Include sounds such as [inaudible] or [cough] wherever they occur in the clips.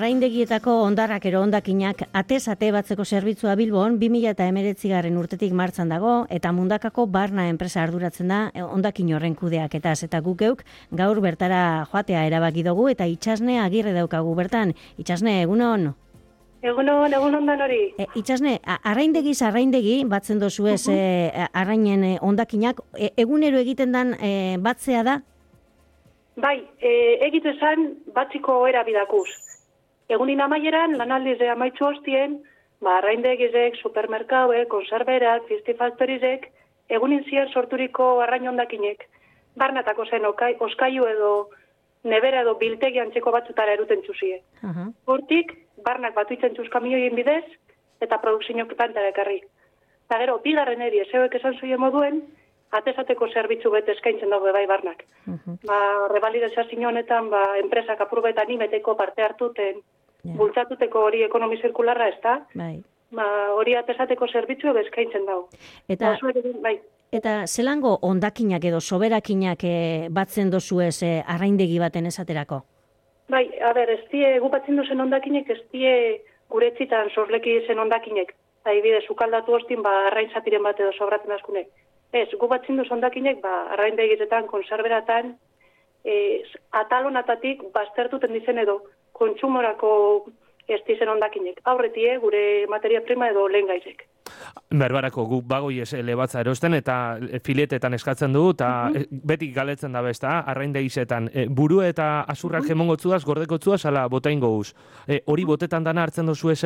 arraindegietako ondarrak ero ondakinak atez ate batzeko zerbitzua Bilbon 2019 garren urtetik martzan dago eta mundakako barna enpresa arduratzen da e, ondakin horren kudeak eta eta gukeuk gaur bertara joatea erabaki dugu eta itxasne agirre daukagu bertan. Itxasne, egunon? Egunon, egunon da hori. E, itxasne, arraindegi arraindegi batzen dozu ez uh e, arrainen e, ondakinak, e, egunero egiten dan e, batzea da? Bai, e, egitu esan batziko erabidakuz. Egunin amaieran, lanaldize amaitzu hostien, ba, arraindegizek, supermerkauek, konserberak, fistifaktorizek, egunin zier sorturiko arrain ondakinek. Barnatako zen okai, oskaiu edo nebera edo biltegi antzeko batzutara eruten txuzie. Hortik, barnak batu itzen txuz kamioien bidez, eta produksinio plantara ekarri. Eta gero, bigarren eri, ezeuek esan zuien moduen, atezateko zerbitzu bete eskaintzen dago bai barnak. Uh -huh. Ba, revalidezia honetan, ba, enpresak apurbetan imeteko parte hartuten, yeah. bultzatuteko hori ekonomi zirkularra ez da. Bai. Ba, hori atesateko zerbitzu eskaintzen dago. Eta, ba, bai. eta zelango ondakinak edo soberakinak e, batzen dozu ez e, arraindegi baten esaterako? Bai, a ber, ez die, gu batzen duzen ondakinek, ez die gure txitan sorleki zen ondakinek. Eta ibide, zukaldatu hostin, ba, arrain zatiren bat edo sobratzen askunek. Ez, gu batzen duzen ondakinek, ba, arraindegiretan, konserberatan, e, atalonatatik, baztertuten dizen edo, kontsumorako ez dizen ondakinek. Aurretie, gure materia prima edo lehen gaizek. Berbarako gu bagoi ez lebatza erosten eta filetetan eskatzen du eta mm beti galetzen da besta, arrain deizetan. E, buru eta azurrak mm -hmm. emongotzuaz, gordekotzuaz, ala botain goguz. E, hori botetan dana hartzen dozu ez?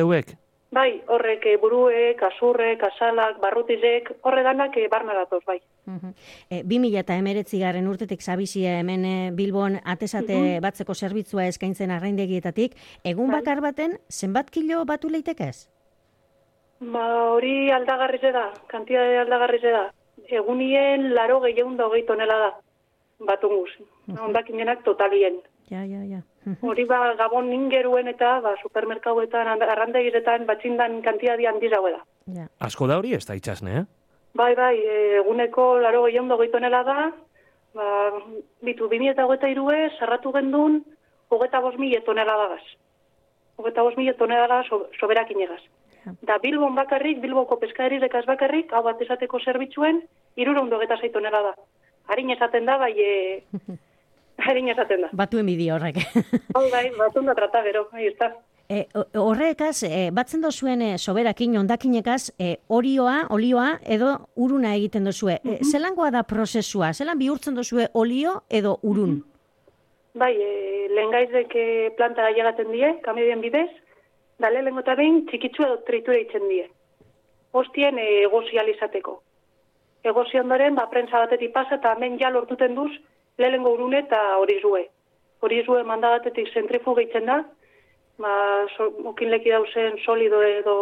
Bai, horrek eh, buruek, asurrek, asalak, barrutizek, horre danak e, barna datoz, bai. Uh e, 2000 eta emeretzi garen urtetik zabizia hemen Bilbon atesate uh batzeko zerbitzua eskaintzen arraindegietatik, egun bai. bakar baten, zenbat kilo batu leitekez? Ba, hori aldagarrize da, kantitate aldagarrize da. Egunien laro gehiagun da hogei tonela da, batunguz. Uh -huh. totalien. Ja, ja, ja. Hori ba, gabon ingeruen eta ba, supermerkauetan, arrandegiretan, batxindan kantia dian dizaue da. Ja. Asko da hori ez da itxasne, eh? Bai, bai, eguneko laro gehiago dago itonela da, ba, bitu, bimi eta hogeta irue, sarratu gendun, hogeta bos mila tonela da gaz. Hogeta bos mila tonela da so, soberak inegaz. Ja. Da, Bilbon bakarrik, Bilboko peskaeri rekaz bakarrik, hau bat esateko zerbitzuen, irura hundo hogeta tonela da. Harin esaten da, bai, e, [laughs] Harin esaten da. Batu emidi horrek. [laughs] Hau bai, batu da trata gero, ez E, horrekaz, e, batzen dozuen e, soberakin, ondakinekaz, e, orioa, olioa, edo uruna egiten dozue. Mm -hmm. zelangoa da prozesua? Zelan bihurtzen dozue olio edo urun? Mm -hmm. Bai, e, lehen gaizek e, planta llegaten die, kamedien bidez, da lehen eta behin txikitzu edo tritura itzen die. Ostien e, egozializateko. Egozi ondoren, ba, prensa batetik pasa eta hemen ja lortuten duz, lehenengo urune eta hori zue. Hori zue mandagatetik zentrifu gehitzen da, ba, so, leki dauzen solido edo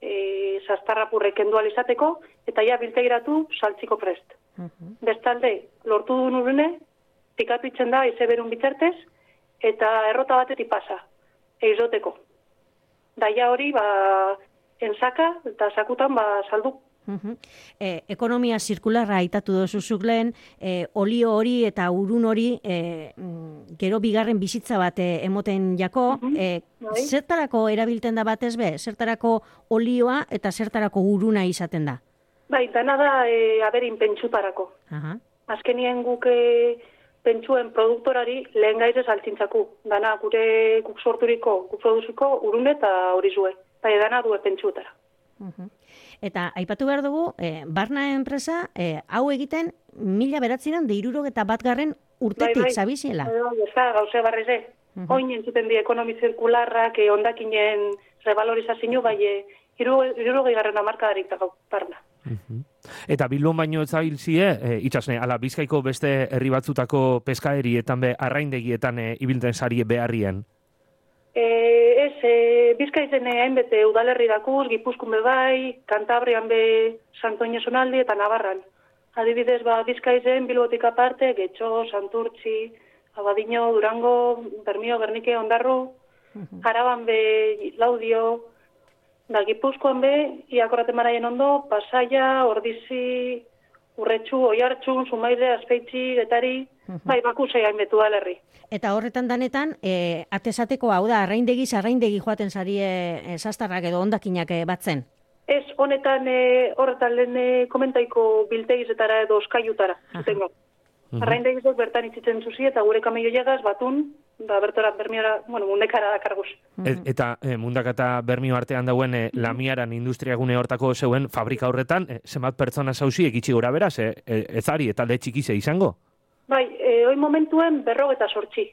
e, zaztarrapurre kendu alizateko, eta ja biltegiratu saltziko prest. Uh Bestalde, lortu duen urune, pikatu itzen da, ize berun bitzertez, eta errota batetik pasa, eizoteko. Daia hori, ba, enzaka, eta sakutan, ba, saldu E, ekonomia zirkularra aitatu dozuzuk lehen, e, olio hori eta urun hori e, mm, gero bigarren bizitza bat e, emoten jako, e, zertarako erabilten da batez be? Zertarako olioa eta zertarako uruna izaten da? Bai, dana da e, aberin pentsutarako. Aha. Azkenien guk e, pentsuen produktorari lehen gaire saltzintzaku. Dana gure guk sorturiko, guk produziko urune eta hori zue. Bai, dana due pentsutara. Eta aipatu behar dugu, e, barna enpresa, e, hau egiten mila beratzenan deiruro eta bat garren urtetik bai, bai. zabiziela. Bai, bai, gauze barreze. Uh -huh. Oin entzuten di ekonomi zirkularrak, e, ondakinen revalorizazio, bai, e, iruro gehiagarren amarkadarik dago barna. Eta Bilbon baino ez zabilzie, e, itxasne, ala, bizkaiko beste herri batzutako peskaerietan be, arraindegietan e, ibilten sarie beharrien? E, ez, e, bizkaizen hainbete udalerri dakuz, gipuzkun be bai, kantabrian be santoine sonaldi eta nabarran. Adibidez, ba, bizkaizen bilbotik aparte, getxo, santurtzi, abadino, durango, bermio, gernike, ondarru, jaraban be laudio, da gipuzkoan be, iakorraten maraien ondo, pasaia, ordizi, urretxu, oiartxun, sumaire, azpeitzi, getari, bai, bakusei hainbetu alerri. Eta horretan danetan, e, atesateko hau da, arraindegi, arraindegi joaten zari e, sastarrak edo ondakinak e, batzen. Ez, honetan, e, horretan lehen e, komentaiko biltegizetara edo oskaiutara, zutengo. Arraindegizek bertan itzitzen zuzi eta gure kameio llegaz batun, da bertora bermiara, bueno, mundekara dakarguz. E, eta e, mundak eta bermio artean dauen e, lamiaran industriagune hortako zeuen fabrika horretan, e, zenbat pertsona zauzi egitsi gura beraz, e, e, ezari eta le txikize izango? Bai, e, hoi momentuen berro eta sortzi.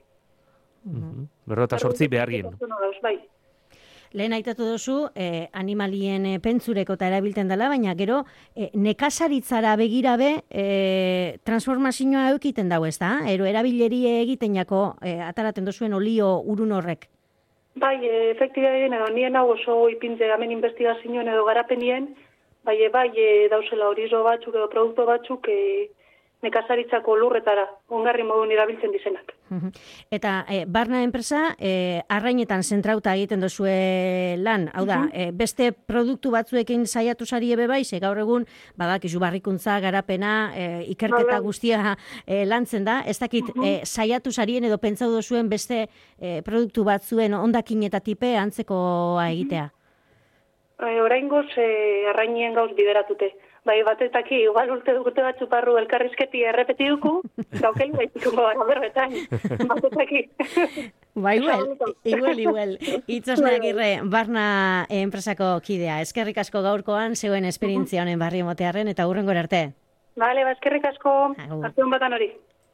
Berro eta sortzi behargin. Bai, Lehen aitatu duzu, eh, animalien eh, pentzureko eta erabiltzen dela, baina gero eh, nekazaritzara begirabe eh, transformazioa eukiten dago ez da? Ero erabileri egiten jako eh, ataraten duzuen olio urun horrek. bai, e, efektibaren edo nien hau oso ipintze hemen investigazioen edo garapenien, bai, e, bai, e, dauzela horizo batzuk edo produktu batzuk e, nekazaritzako lurretara, ongarri modun erabiltzen dizenak. Eta e, barna enpresa e, arrainetan zentrauta egiten duzue lan, hau da, e, beste produktu batzuekin saiatu sari ebe bai, ze gaur egun, badakizu barrikuntza, garapena, e, ikerketa Bai. guztia e, lantzen da, ez dakit e, saiatu sarien edo pentsau duzuen beste produktu batzuen ondakin eta tipe antzekoa egitea. E, oraingoz e, arrainien gauz bideratute. Bai, batetaki, igual urte urte batzu parru elkarrizketi errepeti duku, gaukeli baitiko gara berbetan, [laughs] batetaki. Ba, igual, igual, igual. Itzosne agirre, barna enpresako kidea. Eskerrik asko gaurkoan, zeuen esperientzia honen barri motearren, eta hurrengo arte. Bale, bazkerrik asko, Agur. hartu batan hori.